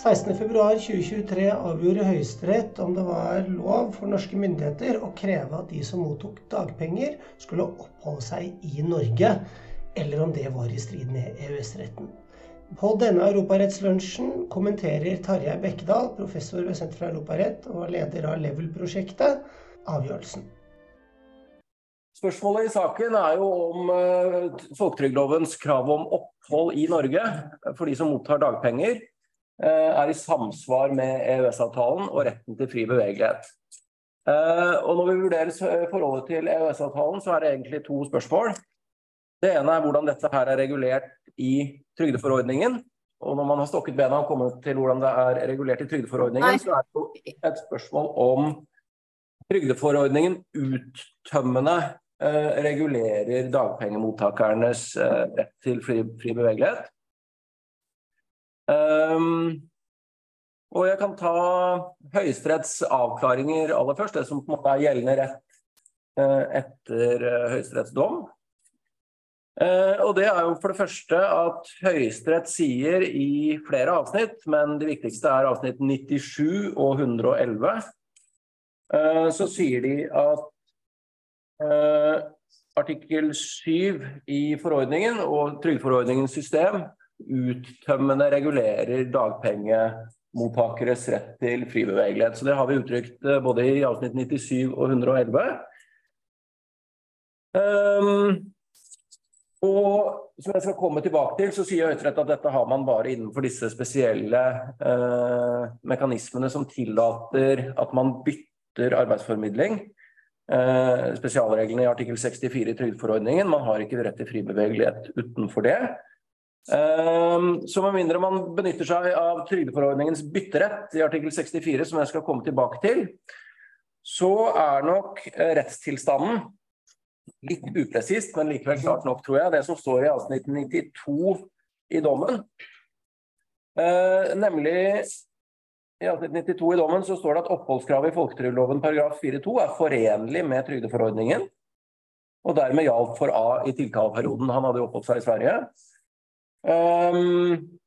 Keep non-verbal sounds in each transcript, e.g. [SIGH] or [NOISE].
16.2.2023 avgjorde Høyesterett om det var lov for norske myndigheter å kreve at de som mottok dagpenger, skulle oppholde seg i Norge, eller om det var i strid med EØS-retten. På denne europarettslunsjen kommenterer Tarjei Bekkedal, professor ved Senter for europarett og leder av Level-prosjektet, avgjørelsen. Spørsmålet i saken er jo om uh, folketrygdlovens krav om opphold i Norge for de som mottar dagpenger, Eh, er i samsvar med EØS-avtalen og retten til fri bevegelighet. Eh, og når vi vurderer forholdet til EØS-avtalen, så er det egentlig to spørsmål. Det ene er hvordan dette her er regulert i trygdeforordningen. Og når man har stokket bena og kommet til hvordan det er regulert i trygdeforordningen, så er det et spørsmål om trygdeforordningen uttømmende eh, regulerer dagpengemottakernes rett til fri, fri bevegelighet. Um, og jeg kan ta Høyesteretts avklaringer aller først, det som på en måte er gjeldende rett uh, etter uh, Høyesteretts dom. Uh, og det er jo for det første at Høyesterett sier i flere avsnitt, men det viktigste er avsnitt 97 og 111, så sier de at artikkel 7 i forordningen og trygdeforordningens system uttømmende regulerer dagpengemottakeres rett til fri bevegelighet. Så det har vi uttrykt eh, både i avsnitt 97 og 111. Um, ehm, og som jeg skal komme tilbake til, så sier Høyesterett at dette har man bare innenfor disse spesielle uh, mekanismene som tillater at man bytter arbeidsformidling. Uh, spesialreglene i artikkel 64 i trygdeforordningen. Man har ikke rett til fri bevegelighet utenfor det. Ehm, så med mindre man benytter seg av trygdeforordningens bytterett i artikkel 64, som jeg skal komme tilbake til, så er nok eh, rettstilstanden litt upresist, men likevel klart nok, tror jeg, det som står i avsnitt 92 i dommen. Eh, nemlig i avsnitt 92 i dommen så står det at oppholdskravet i folketrygdloven paragraf 4-2 er forenlig med trygdeforordningen, og dermed gjaldt for A i tilkaleperioden. Han hadde oppholdt seg i Sverige. Um,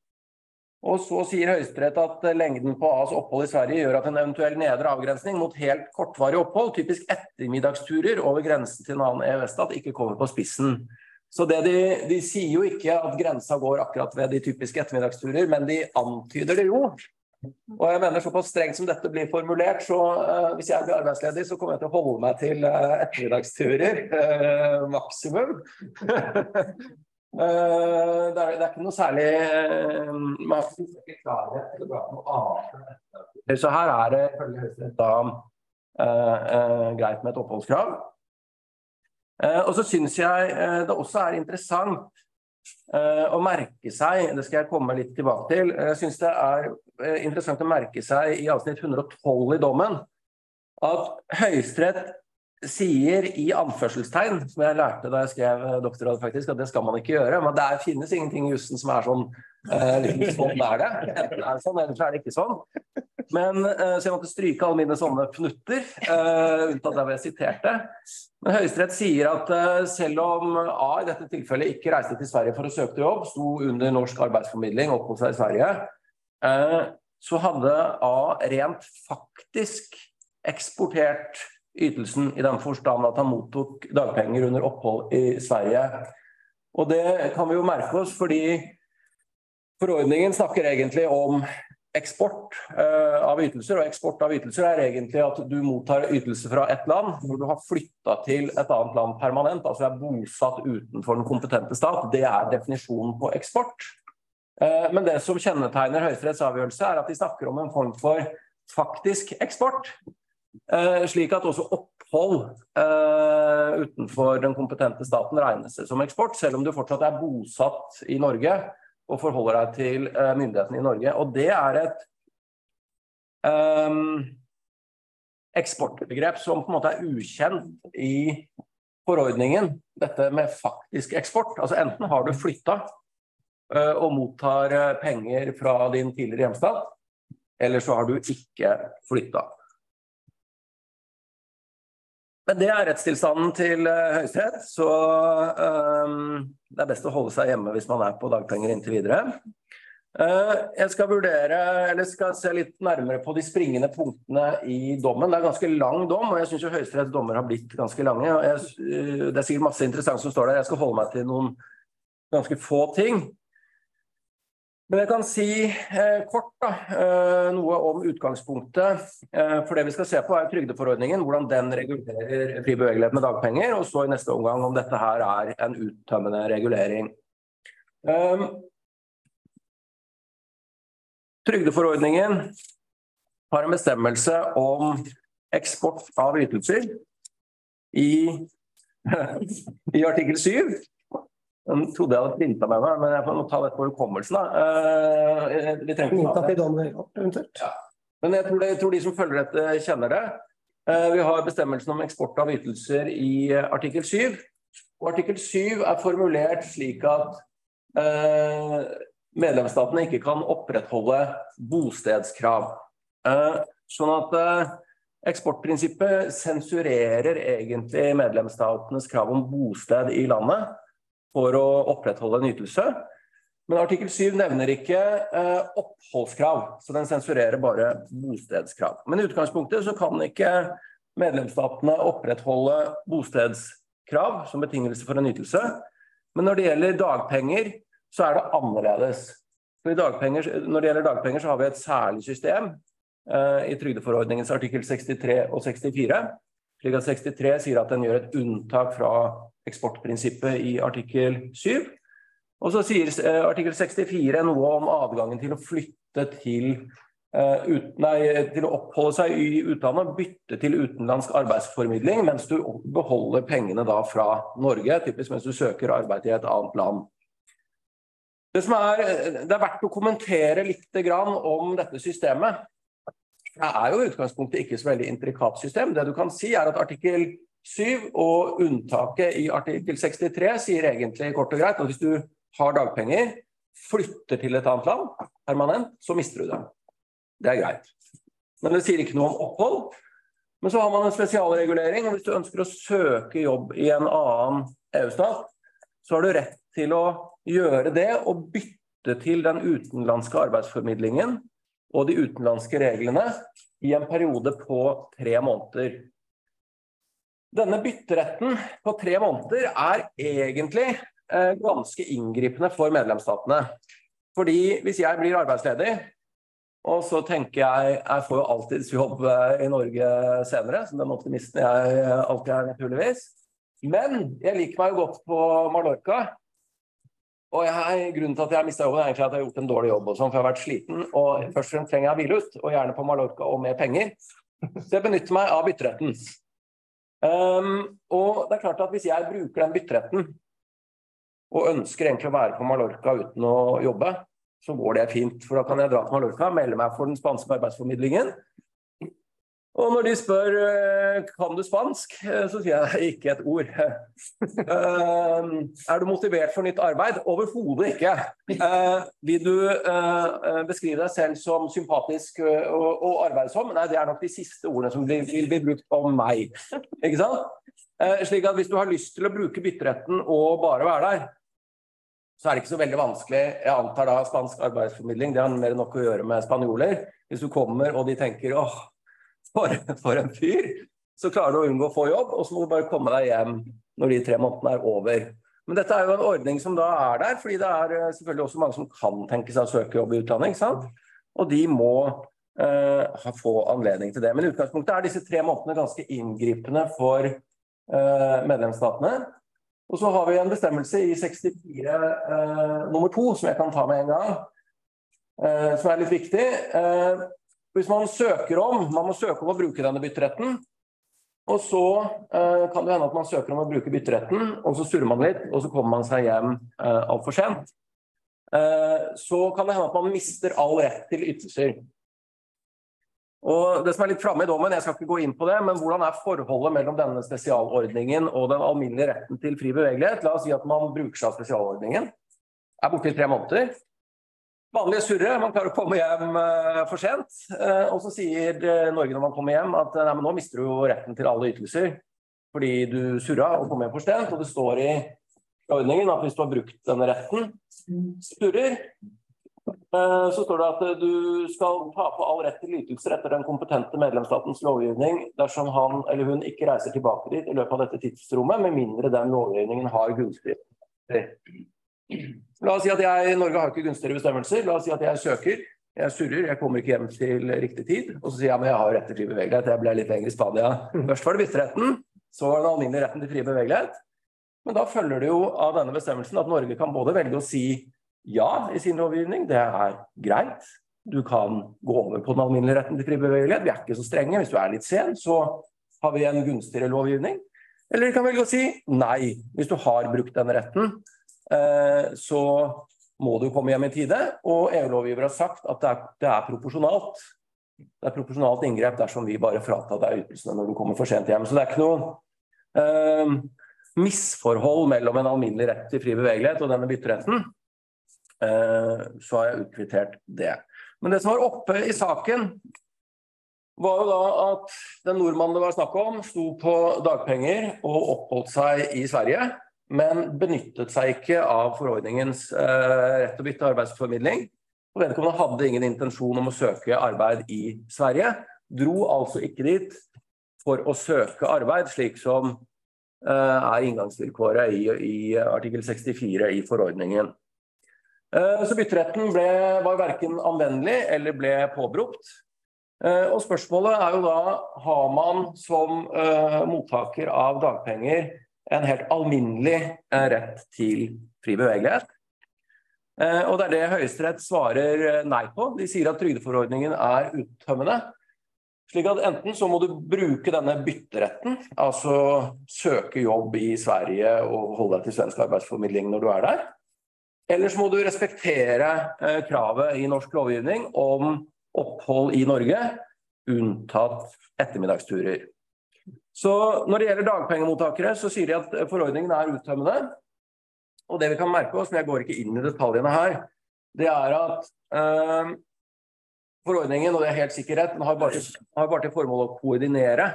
og så sier Høyesterett at lengden på A's opphold i Sverige gjør at en eventuell nedre avgrensning mot helt kortvarig opphold, typisk ettermiddagsturer over grensen til en annen EØS-stat, ikke kommer på spissen. Så de, de, sier jo ikke at grensa går akkurat ved de typiske ettermiddagsturer, men de antyder det jo. Og jeg mener Såpass strengt som dette blir formulert, så uh, hvis jeg blir arbeidsledig, så kommer jeg til å holde meg til uh, ettermiddagsturer. Uh, maksimum. [LAUGHS] Uh, det, er, det, er, ikke noe særlig uh, Man får ikke klarhet til å dra noe annet. Så her er det ifølge Høyesterett da uh, greit med et oppholdskrav. og så syns jeg det også er interessant å merke seg, det skal jeg komme litt tilbake til, jeg syns det er interessant å merke seg i avsnitt 112 i dommen at Høyesterett sier i anførselstegn, som jeg lærte da jeg skrev doktorgrad, faktisk, at det skal man ikke gjøre. Men det finnes ingenting i jussen som er sånn eh, liksom, Sånn er det. Enten er det sånn, eller så er det ikke sånn. Men, eh, så jeg måtte stryke alle mine sånne fnutter, eh, unntatt der hvor jeg siterte. Men Høyesterett sier at eh, selv om A i dette tilfellet ikke reiste til Sverige for å søke jobb, sto under norsk arbeidsformidling oppholdt seg i Sverige, eh, så hadde A rent faktisk eksportert ytelsen i den forstand at han mottok dagpenger under opphold i Sverige. Og det kan vi jo merke oss, fordi forordningen snakker egentlig om eksport uh, av ytelser. Og eksport av ytelser er egentlig at du mottar ytelser fra et land når du har flytta til et annet land permanent, altså er bosatt utenfor den kompetente stat. Det er definisjonen på eksport. Uh, men det som kjennetegner Høyesteretts avgjørelse, er at de snakker om en form for faktisk eksport. Eh, slik at også opphold eh, utenfor den kompetente staten regnes som eksport, selv om du fortsatt er bosatt i Norge og forholder deg til eh, myndighetene i Norge. Og det er et eksportbegrep som på en måte er ukjent i forordningen, dette med faktisk eksport. Altså enten har du flytta og mottar penger fra din tidligere hjemstat, eller så har du ikke flytta. Men det er rettstilstanden til uh, Høyesterett, så um, det er best å holde seg hjemme hvis man er på dagpenger inntil videre. Uh, jeg skal vurdere, eller skal se litt nærmere på de springende punktene i dommen. Det er ganske lang dom, og jeg syns Høyesteretts dommer har blitt ganske lange. Jeg, uh, det er sikkert masse interessant som står der. Jeg skal holde meg til noen ganske få ting. Men jeg kan si eh, kort da, eh, noe om utgangspunktet. Eh, for det vi skal se på er trygdeforordningen, hvordan den regulerer fri bevegelighet med dagpenger. Og så i neste omgang om dette her er en uttømmende regulering. Um, Trygdeforordningen har en bestemmelse om eksport av ytelser i, [LAUGHS] i artikkel 7. Den trodde jeg hadde printa med meg, men jeg får ta dette på hukommelsen. Uh, ja. Men jeg tror, det, jeg tror, de som følger dette, kjenner det. Uh, vi har bestemmelsen om eksport av ytelser i uh, artikkel 7. Og artikkel 7 er formulert slik at medlemsstatene ikke kan opprettholde bostedskrav. Eh, sånn at eh, eksportprinsippet sensurerer egentlig medlemsstatenes krav om bosted i landet for å opprettholde en ytelse. Men artikkel 7 nevner ikke eh, oppholdskrav, så den sensurerer bare bostedskrav. Men i utgangspunktet så kan ikke medlemsstatene opprettholde bostedskrav som betingelse for en ytelse. Men når det gjelder dagpenger, så er det annerledes. Dagpenger, når det gjelder dagpenger, så har vi et særlig system eh, i trygdeforordningens artikkel 63 og 64. Slik at 63 sier at den gjør et unntak fra eksportprinsippet i artikkel 7. Og så sier eh, artikkel 64 noe om adgangen til å flytte til, uh, ut, nei, til å oppholde seg i utlandet, bytte til utenlandsk arbeidsformidling, mens du beholder pengene da fra Norge, typisk mens du søker arbeid i et annet land. Det, er, det er verdt å kommentere litt om dette systemet. Det er jo i utgangspunktet ikke så veldig intrikat system. Det du kan si er at artikkel 7 og unntaket i artikkel 63 sier egentlig kort og greit at hvis du har dagpenger, flytter til et annet land permanent, så mister du dem. Det er greit. Men det sier ikke noe om opphold. Men så har man en spesialregulering. og Hvis du ønsker å søke jobb i en annen EU-stat, så har du rett til å gjøre det og bytte til den utenlandske arbeidsformidlingen og de utenlandske reglene i en periode på tre måneder. Denne bytteretten på tre måneder er egentlig eh, ganske inngripende for medlemsstatene. Fordi hvis jeg blir arbeidsledig, og så tenker jeg jeg får jo alltids jobb eh, i Norge senere, som den optimisten jeg alltid er, naturligvis. Men jeg liker meg jo godt på Mallorca. Og jeg, grunnen til at jeg har mista jobben, er egentlig at jeg har gjort en dårlig jobb. Og sånn, for jeg har vært sliten, og først og fremst trenger jeg å hvile ut, og gjerne på Mallorca og med penger. Så jeg benytter meg av bytteretten. Um, og det er klart at hvis jeg bruker den bytteretten, og ønsker egentlig å være på Mallorca uten å jobbe, så går det fint. For da kan jeg dra til Mallorca, melde meg for den spanske arbeidsformidlingen, og når de spør eh, kan du spansk, eh, så sier jeg ikke et ord. [LAUGHS] Eh, er du motivert for nytt arbeid? Overhodet ikke. Vil du beskrive deg selv som sympatisk og arbeidsom? Nei, det er nok de siste ordene som vil bli brukt om meg. Ikke sant? Slik at hvis du har lyst til å bruke bytteretten og bare være der, så er det ikke så veldig vanskelig. Jeg antar da spansk arbeidsformidling, det har mer enn nok å gjøre med spanjoler. Hvis du kommer og de tenker åh, for, for, en fyr, så klarer du å unngå å få jobb, og så må du bare komme deg hjem når de tre månedene er over. Men dette er jo en ordning som da er der, fordi det er eh, selvfølgelig også mange som kan tenke seg å søke jobb i utdanning. sant? Og de må eh, få anledning til det. Men i utgangspunktet er disse tre månedene ganske inngripende for eh, medlemsstatene. Og så har vi en bestemmelse i 64 eh, nummer to, som jeg kan ta med en gang, som er litt viktig. Hvis man søker om, man må søke om å bruke denne bytteretten, og så eh, kan det hende at man søker om å bruke bytteretten, og så surrer man litt, og så kommer man seg hjem eh, altfor sent. Eh, så kan det hende at man mister all rett til ytelser. Og det som er litt framme i dommen, jeg skal ikke gå inn på det, men hvordan er forholdet mellom denne spesialordningen og den alminnelige retten til fri bevegelighet? La oss si at man bruker seg av spesialordningen, er borte i tre måneder vanlige surre. Man klarer å komme hjem uh, for sent. Uh, og så sier uh, Norge når man kommer hjem at nei, nå mister du jo retten til alle ytelser fordi du surra og kom hjem for sent. Og det står i ordningen at hvis du har brukt denne retten, surrer, Eh, så står det at eh, du skal ta på all rett til ytelser etter den kompetente medlemsstatens lovgivning dersom han eller hun ikke reiser tilbake dit i løpet av dette tidsrommet, med mindre den lovgivningen har gunstige La oss si at jeg, Norge har ikke gunstigere bestemmelser. La oss si at jeg søker. Jeg surrer, jeg kommer ikke hjem til riktig tid. Og så sier jeg at jeg har rett til fri bevegelighet. Jeg ble litt lenger i Spania. Først var det bytteretten, så var det den alminnelige retten til fri bevegelighet. Men da følger det jo av denne bestemmelsen at Norge kan både velge å si ja i sin lovgivning, det er greit. Du kan gå over på den alminnelige retten til fri bevegelighet. Vi er ikke så strenge. Hvis du er litt sen, så har vi en gunstigere lovgivning. Eller de kan velge å si nei. Hvis du har brukt denne retten, så må du komme hjem i tide. Og EU-lovgiver har sagt at det er, er, proporsjonalt. Det er proporsjonalt inngrep dersom vi bare fratar deg ytelsene når du kommer for sent hjem. Så det er ikke noe eh, misforhold mellom en alminnelig rett til fri bevegelighet og denne bytteretten, eh, så har jeg utkvittert det. Men det som var oppe i saken, var jo da at den nordmannen det var snakk om, sto på dagpenger og oppholdt seg i Sverige, men benyttet seg ikke av forordningens eh, rett til å bytte arbeidsformidling. Og vedkommende hadde ingen intensjon om å søke arbeid i Sverige. Dro altså ikke dit for å søke arbeid, slik som Eh, er inngangsvilkåret i, i, artikkel 64 i forordningen. Eh, så bytteretten ble, var verken anvendelig eller ble påberopt. Og spørsmålet er jo da har man som mottaker av dagpenger en helt alminnelig rett til fri bevegelighet. Og det er det Høyesterett svarer nei på. De sier at trygdeforordningen er uttømmende. Slik at Enten så må du bruke denne bytteretten, altså søke jobb i Sverige og holde deg til svensk arbeidsformidling når du er der. Eller så må du respektere eh, kravet i norsk lovgivning om opphold i Norge, unntatt ettermiddagsturer. Så Når det gjelder dagpengemottakere, så sier de at forordningen er uttømmende. Og det vi kan merke oss, men jeg går ikke inn i detaljene her, det er at eh, forordningen, og det er helt sikkerhet, rett, har bare, har bare til formål å koordinere.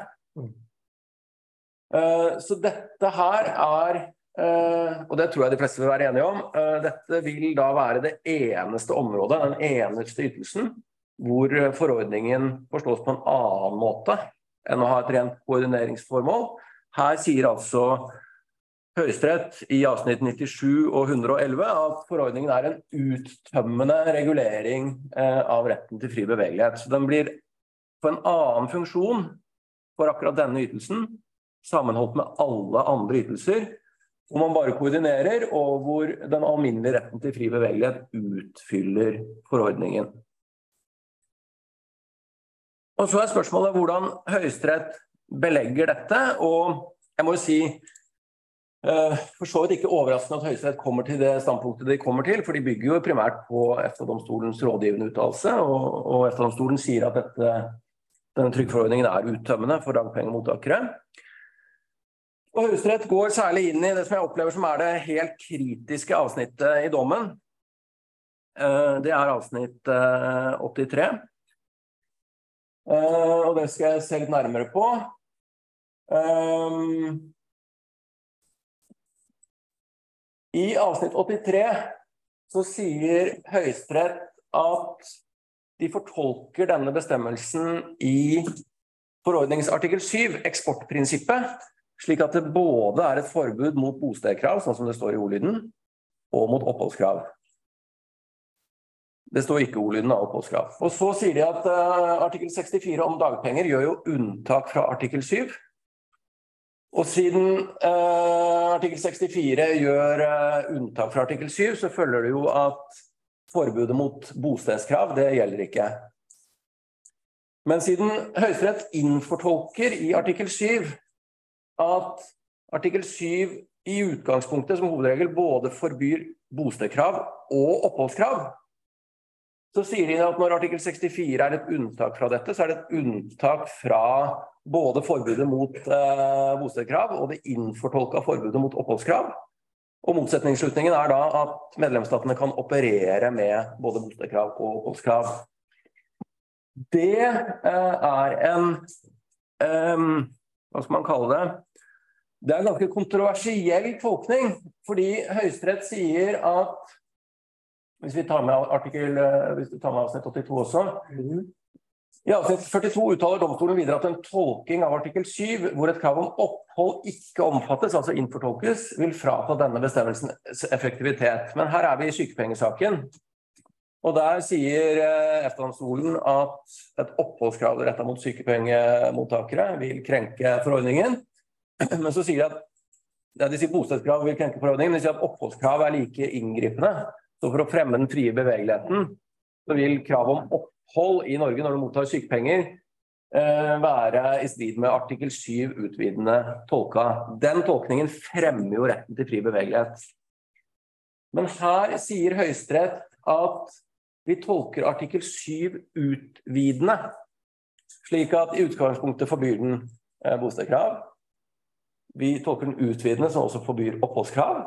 Eh, så dette her er uh, og det tror jeg de fleste vil være enige om, uh, dette vil da være det eneste området, den eneste ytelsen, hvor forordningen forstås på en annen måte enn å ha et rent koordineringsformål. Her sier altså Høyesterett i avsnitt 97 og 111 at forordningen er en uttømmende regulering eh, av retten til fri bevegelighet. Så den blir på en annen funksjon for akkurat denne ytelsen, sammenholdt med alle andre ytelser, hvor man bare koordinerer, og hvor den alminnelige retten til fri bevegelighet utfyller forordningen. Og Så er spørsmålet hvordan Høyesterett belegger dette. og jeg må jo si Eh, for så vidt ikke overraskende at Høyesterett kommer til det standpunktet de kommer til, for de bygger jo primært på EFTA-domstolens rådgivende uttalelse, og, og EFTA-domstolen sier at dette, denne trygdeforordningen er uttømmende for dagpengemottakere. Og Høyesterett går særlig inn i det som jeg opplever som er det helt kritiske avsnittet i dommen. Eh, det er avsnitt 83. Eh, og det skal jeg se litt nærmere på. I avsnitt 83 så sier Høyesterett at de fortolker denne bestemmelsen i forordningsartikkel 7, eksportprinsippet, slik at det både er et forbud mot bostedkrav, sånn som det står i ordlyden, og mot oppholdskrav. Det står ikke ordlyden av oppholdskrav. Og så sier de at uh, artikkel 64 om dagpenger gjør jo unntak fra artikkel 7. Og siden uh, artikkel 64 gjør uh, unntak fra artikkel 7, så følger det jo at forbudet mot bostedskrav, det gjelder ikke. Men siden Høyesterett innfortolker i artikkel 7 at artikkel 7 i utgangspunktet som hovedregel både forbyr bostedkrav og oppholdskrav, så sier de at når artikkel 64 er et unntak fra dette, så er det et unntak fra både forbudet mot eh, bostedskrav og det innfortolka forbudet mot oppholdskrav. Og Motsetningsslutningen er da at medlemsstatene kan operere med både bostedskrav og oppholdskrav. Det eh, er en eh, Hva skal man kalle det? Det er en ganske kontroversiell tolkning, fordi Høyesterett sier at hvis vi tar med artikkel, eh, hvis vi tar med avsnitt 82 også I avsnitt 42 uttaler domstolen videre at en tolking av artikkel 7, hvor et krav om opphold ikke omfattes, altså innfortolkes, vil frata denne bestemmelsens effektivitet. Men her er vi i sykepengesaken. Og Der sier eh, EFTA-domstolen at et oppholdskrav retta mot sykepengemottakere vil krenke forordningen. [CLEARS THROAT] Men så sier de at ja, de sier bostedskrav vil krenke forordningen, de sier at oppholdskrav er like inngripende. Så for å fremme den frie bevegeligheten, så vil krav om opphold i Norge når du mottar sykepenger, eh, være i strid med artikkel 7 utvidende tolka. Den tolkningen fremmer jo retten til fri bevegelighet. Men her sier Høyesterett at vi tolker artikkel 7 utvidende, slik at i utgangspunktet forbyr den bostedkrav. Vi tolker den utvidende, som også forbyr oppholdskrav.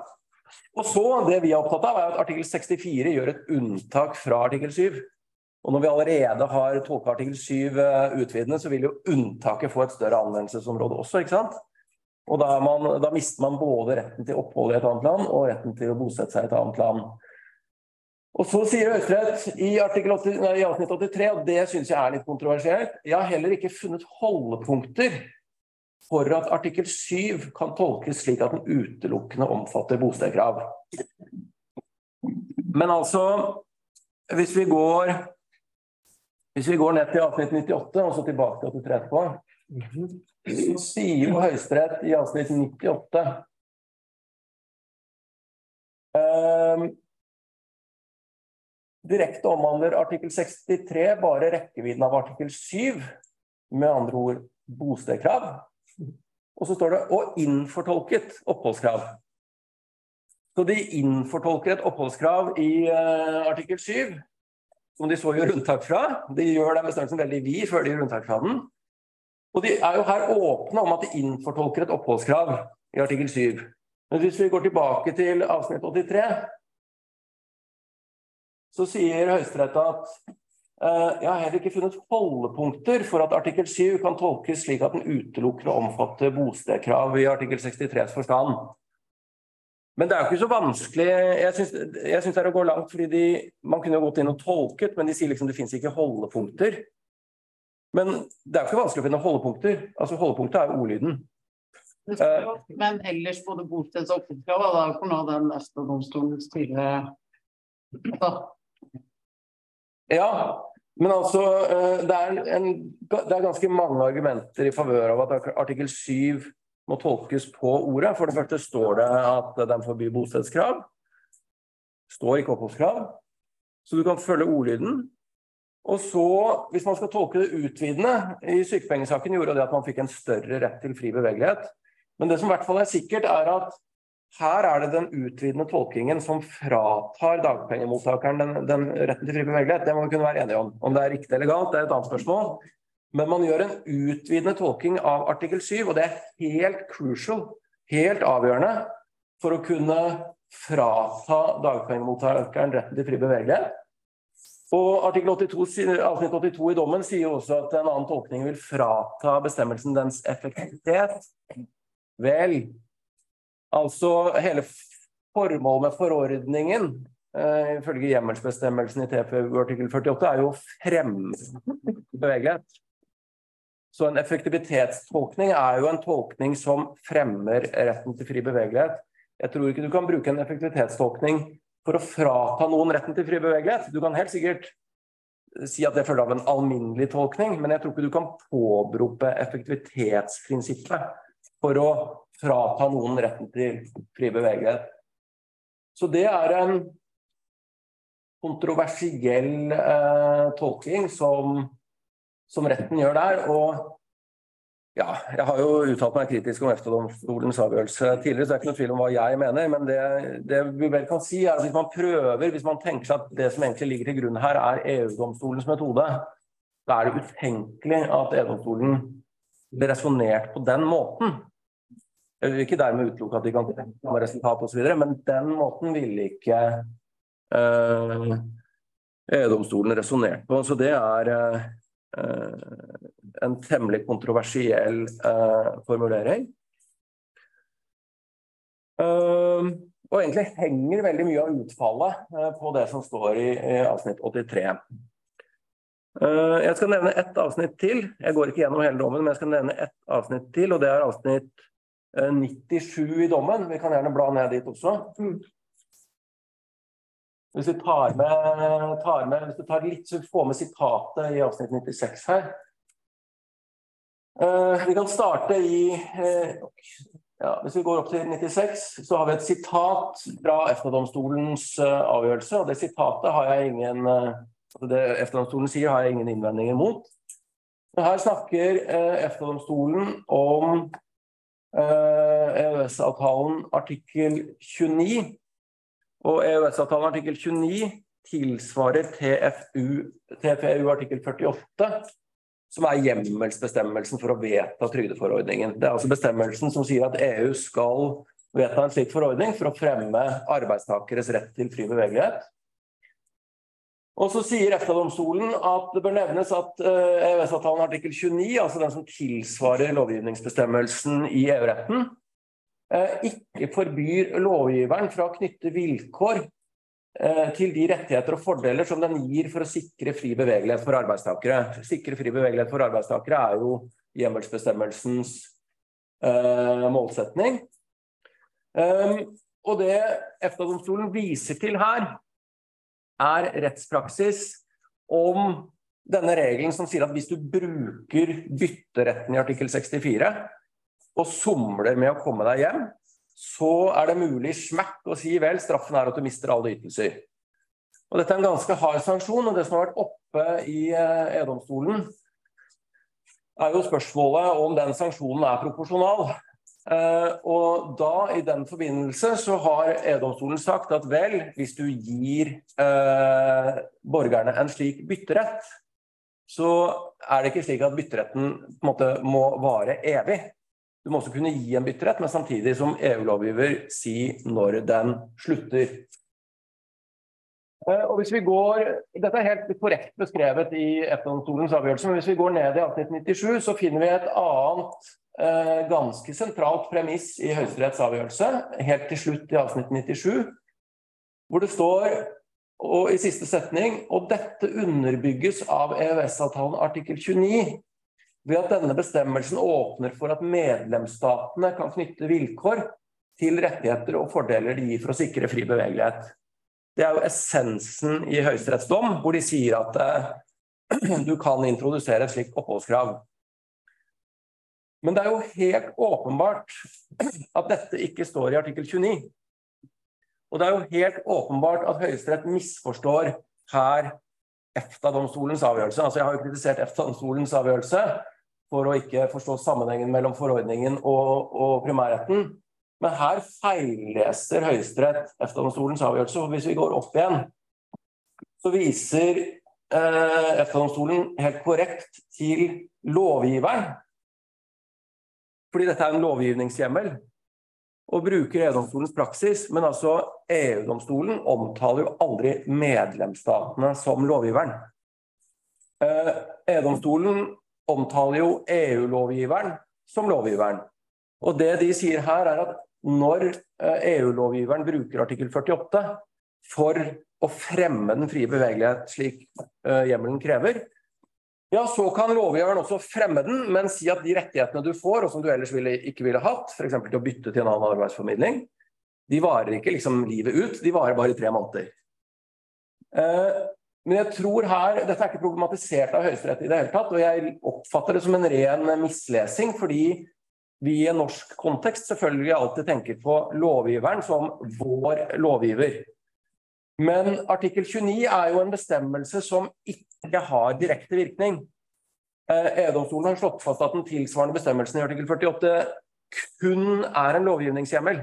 Og så, Det vi er opptatt av, er at artikkel 64 gjør et unntak fra artikkel 7. Og Når vi allerede har tolka artikkel 7 eh, utvidende, så vil jo unntaket få et større anvendelsesområde også. ikke sant? Og da, man, da, mister man både retten til opphold i et annet land og retten til å bosette seg i et annet land. Og Så sier Høyesterett i, i avsnitt 83, og det syns jeg er litt kontroversielt, jeg har heller ikke funnet holdepunkter for at artikkel 7 kan tolkes slik at den utelukkende omfatter bostedkrav. Men altså, hvis vi går hvis vi går ned til 1898 og så tilbake til 83 etterpå, så sier jo Høyesterett i avsnitt 98 um, Direkte omhandler artikkel 63 bare rekkevidden av artikkel 7, med andre ord bostedskrav. Og så står det 'og innfortolket oppholdskrav'. Så de innfortolker et oppholdskrav i uh, artikkel 7, som de så gjør unntak fra. De gjør den bestemmelsen veldig vid før de gjør unntak fra den. Og de er jo her åpne om at de innfortolker et oppholdskrav i artikkel 7. Men hvis vi går tilbake til avsnitt 83, så sier Høyesterett at jeg har heller ikke funnet holdepunkter for at artikkel 7 kan tolkes slik at den utelukkende omfatter bostedkrav i artikkel 63s forstand. Men det er jo ikke så vanskelig. Jeg syns det er å gå langt, fordi de, man kunne jo gått inn og tolket, men de sier liksom det fins ikke holdepunkter. Men det er jo ikke vanskelig å finne holdepunkter. Altså Holdepunktet er jo ordlyden. Men ellers både bosteds- og oppholdskrav, er for nå den neste domstolen tidligere Ja, men altså, eh, det er, en, det er ganske mange argumenter i favør av at artikkel 7 må tolkes på ordet. For det første står det at den forbyr bostedskrav. Står ikke oppholdskrav. Så du kan følge ordlyden. Og så, hvis man skal tolke det utvidende I sykepengesaken gjorde det at man fikk en større rett til fri bevegelighet. Men det som i hvert fall er sikkert, er at her er det den utvidende tolkingen som fratar dagpengemottakeren den, den, retten til fri bevegelighet. Det må vi kunne være enige om. Om det er riktig eller galt, det er et annet spørsmål. Men man gjør en utvidende tolking av artikkel 7, og det er helt crucial, helt avgjørende, for å kunne frata dagpengemottakeren retten til fri bevegelighet. Og Artikkel 82, avsnitt 82 i dommen sier også at en annen tolkning vil frata bestemmelsen dens effektivitet. Vel, Altså hele formålet med forordningen uh, ifølge hjemmelsbestemmelsen i TFU artikkel 48 er jo å fremme bevegelighet. Så en effektivitetstolkning er jo en tolkning som fremmer retten til fri bevegelighet. Jeg tror ikke du kan bruke en effektivitetstolkning for å frata noen retten til fri bevegelighet. Du kan helt sikkert si at det følger av en alminnelig tolkning, men jeg tror ikke du kan påberope effektivitetsprinsippet for å frata noen retten til fri bevegelighet. Så det er en kontroversiell eh, tolking som, som, retten gjør der. Og ja, jeg har jo uttalt meg kritisk om EFTA-domstolens avgjørelse tidligere, så det er ikke noe tvil om hva jeg mener. Men det, det, vi vel kan si, er at hvis man prøver, hvis man tenker seg at det som egentlig ligger til grunn her, er EU-domstolens metode, da er det utenkelig at EU-domstolen blir resonnert på den måten. Jeg vil ikke dermed utelukke at de kan komme resultat osv., men den måten ville ikke uh, EU-domstolen resonnert på. Så det er uh, en temmelig kontroversiell uh, formulering. og egentlig henger veldig mye av utfallet på det som står i, i avsnitt 83. Uh, jeg skal nevne ett avsnitt til. Jeg går ikke gjennom hele dommen, men jeg skal nevne ett avsnitt til, og det er avsnitt 97 i dommen. Vi kan gjerne bla ned dit også. Mm. Hvis vi tar med, tar med hvis vi tar litt, så får med sitatet i avsnitt 96 her. Uh, vi kan starte i uh, ja, Hvis vi går opp til 96, så har vi et sitat fra EFTA-domstolens uh, avgjørelse. og Det sitatet har jeg ingen altså det EFTA-domstolen sier, har jeg ingen innvendinger mot. Men her snakker EFTA-domstolen om EØS-avtalen artikkel 29 og EØS-avtalen artikkel 29 tilsvarer TFU, TFU artikkel 48, som er hjemmelsbestemmelsen for å vedta trygdeforordningen. Det er altså bestemmelsen som sier at EU skal vedta en slik forordning for å fremme arbeidstakeres rett til fri bevegelighet. Og så sier EFTA-domstolen at det bør nevnes at EØS-avtalen eh, artikkel 29, altså den som tilsvarer lovgivningsbestemmelsen i EU-retten, Eh, ikke forbyr lovgiveren fra å knytte vilkår eh, til de rettigheter og fordeler som den gir for å sikre fri bevegelighet for arbeidstakere. Sikre fri bevegelighet for arbeidstakere er jo hjemmelsbestemmelsens målsetning. Um, og det EFTA-domstolen viser til her, er rettspraksis om denne regelen som sier at hvis du bruker bytteretten i artikkel 64 og somler med å komme deg hjem, så er det mulig smert å si vel, straffen er at du mister alle ytelser. Og Dette er en ganske hard sanksjon, og det som har vært oppe i eh, E-domstolen, er jo spørsmålet om den sanksjonen er proporsjonal. Eh, og da, i den forbindelse, så har EU-domstolen sagt at vel, hvis du gir eh, borgerne en slik bytterett, så er det ikke slik at bytteretten måte må vare evig. Du må også kunne gi en bytterett, men samtidig som EU-lovgiver si når den slutter. Eh, og hvis vi går, Dette er helt korrekt beskrevet i EFTA-domstolens avgjørelse, men hvis vi går ned i 1897, så finner vi et annet ganske sentralt premiss i Høyesteretts avgjørelse, helt til slutt i avsnitt 97, hvor det står og i siste setning og dette underbygges av EØS-avtalen artikkel 29 ved at denne bestemmelsen åpner for at medlemsstatene kan knytte vilkår til rettigheter og fordeler de gir for å sikre fri bevegelighet. Det er jo essensen i Høyesteretts dom, hvor de sier at eh, [CLEARS THROAT] du kan introdusere et slikt oppholdskrav. Men det er jo helt åpenbart at dette ikke står i artikkel 29. Og det er jo helt åpenbart at Høyesterett misforstår her EFTA-domstolens avgjørelse. Altså Jeg har jo kritisert EFTA-domstolens avgjørelse, for å ikke forstå sammenhengen mellom forordningen og, og primærretten. Men her feilleser Høyesterett EFTA-domstolens avgjørelse. For Hvis vi går opp igjen, så viser eh, EFTA-domstolen helt korrekt til lovgiveren. Fordi dette er en lovgivningshjemmel. Og bruker EU-domstolens praksis. Men altså EU-domstolen omtaler jo aldri medlemsstatene som lovgiveren. Eh, EU-domstolen omtaler jo EU-lovgiveren som lovgiveren. Og det de sier her, er at når EU-lovgiveren eh, e bruker artikkel 48 for å fremme den frie bevegelighet slik uh, hjemmelen krever, ja, så kan lovgiveren også fremme den, men si at de rettighetene du får, og som du ellers ville, ikke ville hatt, f.eks. til å bytte til en annen arbeidsformidling, de varer ikke liksom livet ut, de varer bare i tre måneder. Eh, men jeg tror her, Dette er ikke problematisert av Høyesterett i det hele tatt, og jeg oppfatter det som en ren mislesing, fordi vi i en norsk kontekst selvfølgelig alltid tenker på lovgiveren som vår lovgiver. Men artikkel 29 er jo en bestemmelse som ikke har direkte virkning. Eh, EU-domstolen har slått fast at den tilsvarende bestemmelsen i artikkel 48 kun er en lovgivningshjemmel.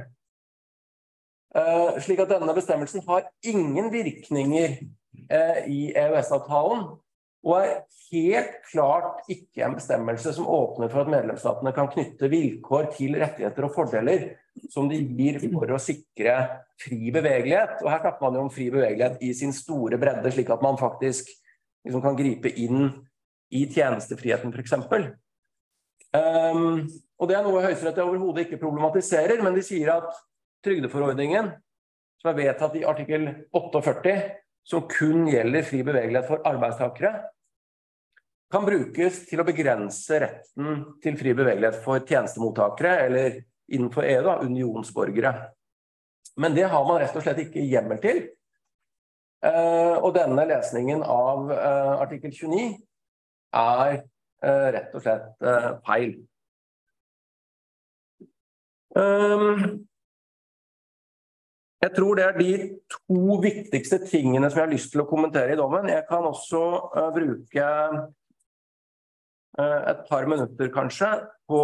Eh, slik at denne bestemmelsen har ingen virkninger Eh, i EØS-avtalen, og er helt klart ikke en bestemmelse som åpner for at medlemsstatene kan knytte vilkår til rettigheter og fordeler som de gir for å sikre fri bevegelighet. Og her snakker man jo om fri bevegelighet i sin store bredde, slik at man faktisk liksom kan gripe inn i tjenestefriheten, f.eks. Um, ehm, og det er noe Høyesterett overhodet ikke problematiserer, men de sier at trygdeforordningen som er vedtatt i artikkel 48, som kun gjelder fri bevegelighet for arbeidstakere, kan brukes til å begrense retten til fri bevegelighet for tjenestemottakere, eller innenfor EU, da, unionsborgere. Men det har man rett og slett ikke hjemmel til. Uh, og denne lesningen av uh, artikkel 29 er uh, rett og slett feil. Um, jeg tror det er de to viktigste tingene som jeg har lyst til å kommentere i dommen. Jeg kan også bruke et par minutter, kanskje, på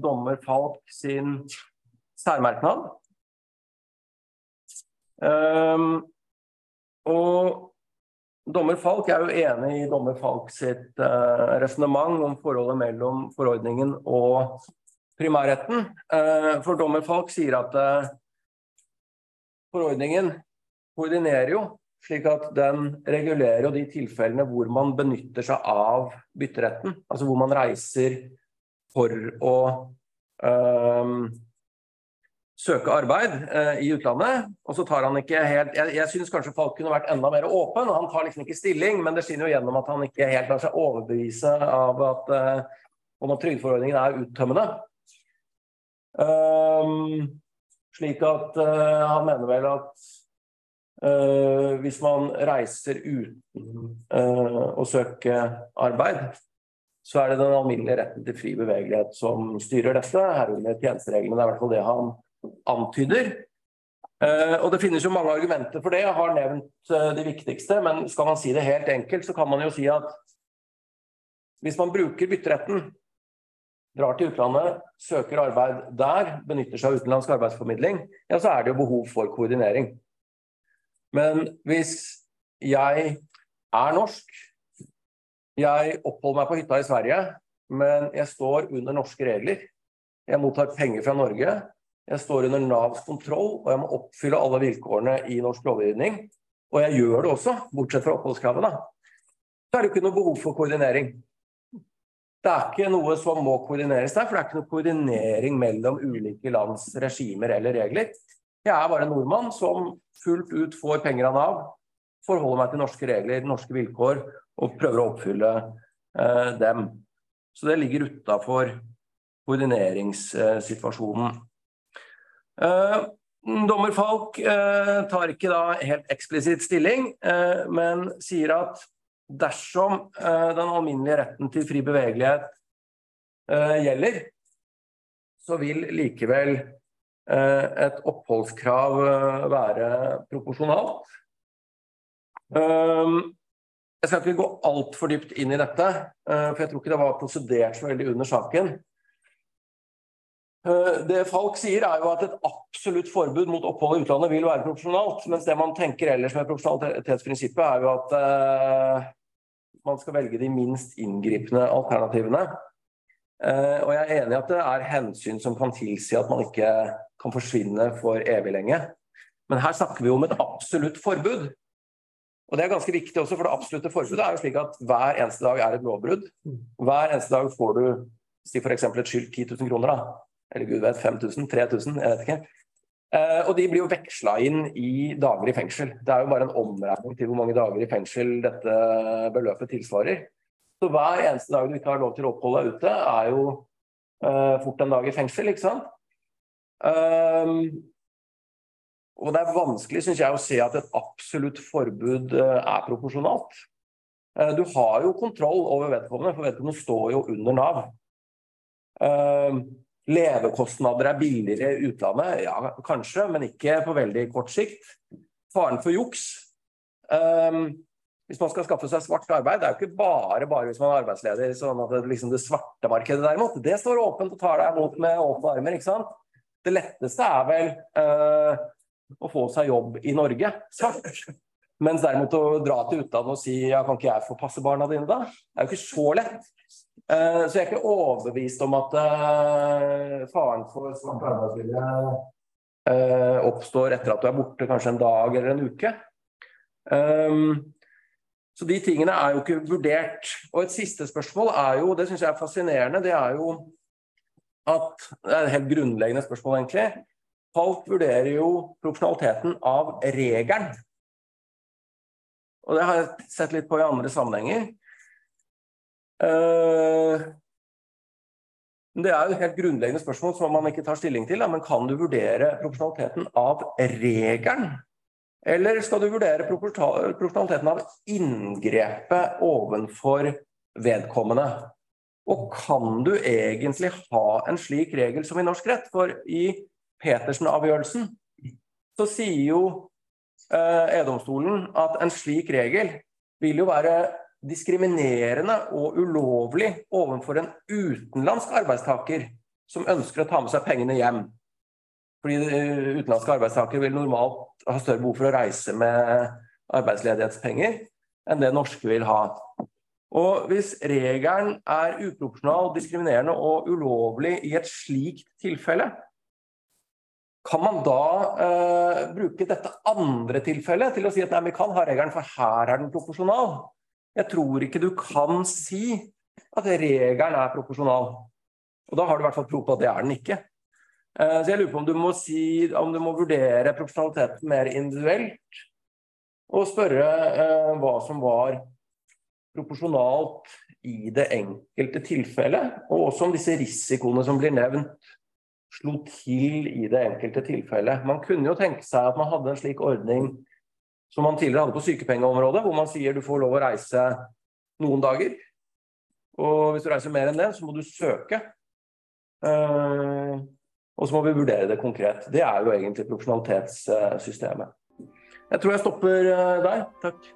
dommer Falk sin særmerknad. Um, og dommer Falk er jo enig i dommer Falk sitt uh, resonnement om forholdet mellom forordningen og primærretten. for dommer Falk sier at Forordningen koordinerer jo, slik at den regulerer jo de tilfellene hvor man benytter seg av bytteretten. Altså hvor man reiser for å øh, søke arbeid eh, i utlandet. Og så tar han ikke helt Jeg, jeg syns kanskje Falk kunne vært enda mer åpen. Han tar liksom ikke stilling, men det skinner jo gjennom at han ikke helt lar seg overbevise av at, eh, om at trygdeforordningen er uttømmende. Um, slik at uh, han mener vel at uh, hvis man reiser uten uh, å søke arbeid, så er det den alminnelige retten til fri bevegelighet som styrer dette, herunder tjenestereglene. Det er i hvert fall det han antyder. og Det finnes jo mange argumenter for det. Jeg har nevnt de viktigste, men skal man si det helt enkelt, så kan man jo si at hvis man bruker bytteretten drar til utlandet, søker arbeid der, benytter seg av utenlandsk arbeidsformidling, ja, så er det jo behov for koordinering. Men hvis jeg er norsk, jeg oppholder meg på hytta i Sverige, men jeg står under norske regler, jeg mottar penger fra Norge, jeg står under Navs kontroll, og jeg må oppfylle alle vilkårene i norsk lovgivning, og jeg gjør det også, bortsett fra oppholdskravet, så er det ikke noe behov for koordinering. Det er ikke noe som må koordineres der, for det er ikke noe koordinering mellom ulike lands regimer eller regler. Jeg er bare en nordmann som fullt ut får penger av Nav, forholder meg til norske regler, norske vilkår og prøver å oppfylle eh, dem. Så det ligger utafor koordineringssituasjonen. Eh, dommer Falk eh, tar ikke da helt eksplisitt stilling, eh, men sier at dersom den alminnelige retten til fri bevegelighet gjelder, så vil likevel et oppholdskrav være proporsjonalt. jeg skal ikke gå altfor dypt inn i dette, for jeg tror ikke det var prosedert så veldig under saken. Det Falk sier, er jo at et absolutt forbud mot opphold i utlandet vil være proporsjonalt. Mens det man tenker ellers med proporsjonalitetsprinsippet, er jo at uh, man skal velge de minst inngripende alternativene. Uh, og jeg er enig i at det er hensyn som kan tilsi at man ikke kan forsvinne for evig lenge. Men her snakker vi om et absolutt forbud. Og det er ganske viktig også, for det absolutte forbudet er jo slik at hver eneste dag er et lovbrudd. Hver eneste dag får du si f.eks. et skyld 10 000 kroner. da eller gud vet, 5000, 3000, jeg vet ikke. Eh, og de blir jo veksla inn i dager i fengsel. Det er jo bare en omregning til hvor mange dager i fengsel dette beløpet tilsvarer. Så hver eneste dag du ikke har lov til å oppholde deg ute, er jo eh, fort en dag i fengsel, ikke sant. Um, og det er vanskelig, syns jeg, å se at et absolutt forbud uh, er proporsjonalt. Uh, du har jo kontroll over vedkommende, for vedkommende står jo under Nav. Uh, Levekostnader er billigere i utlandet, ja kanskje, men ikke på veldig kort sikt. Faren for juks. Um, hvis man skal skaffe seg svart arbeid, det er jo ikke bare bare hvis man er arbeidsledig. sånn at det, liksom det svarte markedet derimot, det står åpent og tar deg imot med åpne armer. ikke sant? Det letteste er vel uh, å få seg jobb i Norge svart. Mens derimot å dra til utlandet og si ja, kan ikke jeg få passe barna dine da? Det er jo ikke så lett. Eh, så jeg er ikke overbevist om at eh, faren for svart arbeidsvilje eh, oppstår etter at du er borte kanskje en dag eller en uke. Så de tingene er jo ikke vurdert. Og et siste spørsmål er jo, det syns jeg er fascinerende, det er jo at Det er et helt grunnleggende spørsmål, egentlig. Falk vurderer jo proporsjonaliteten av regelen. Og det har jeg sett litt på i andre sammenhenger. Uh, det er jo et helt grunnleggende spørsmål som man ikke tar stilling til. Men kan du vurdere proporsjonaliteten av regelen? Eller skal du vurdere proporsjonaliteten av inngrepet ovenfor vedkommende? Og kan du egentlig ha en slik regel som i norsk rett? For i Petersen-avgjørelsen så sier jo eh, E-domstolen at en slik regel vil jo være diskriminerende og ulovlig overfor en utenlandsk arbeidstaker som ønsker å ta med seg pengene hjem. Fordi eh, utenlandske arbeidstakere vil normalt ha større behov for å reise med arbeidsledighetspenger enn det norske vil ha. Og Hvis regelen er uproporsjonal, diskriminerende og ulovlig i et slikt tilfelle, kan man da eh, bruke dette andre tilfellet til å si at nei, vi kan ha regelen, for her er den proporsjonal? Jeg tror ikke du kan si at regelen er proporsjonal. Og da har du i hvert fall tro på at det er den ikke. Eh, så jeg lurer på om du må, si, om du må vurdere proporsjonaliteten mer individuelt, og spørre eh, hva som var proporsjonalt i det enkelte tilfellet, og også om disse risikoene som blir nevnt, slo til i det enkelte tilfellet. Man kunne jo tenke seg at man hadde en slik ordning som man tidligere hadde på sykepengeområdet, hvor man sier du får lov å reise noen dager. Og hvis du reiser mer enn det, så må du søke. Uh, og så må vi vurdere det konkret. Det er jo egentlig proporsjonalitetssystemet. Jeg tror jeg stopper uh, der. Takk.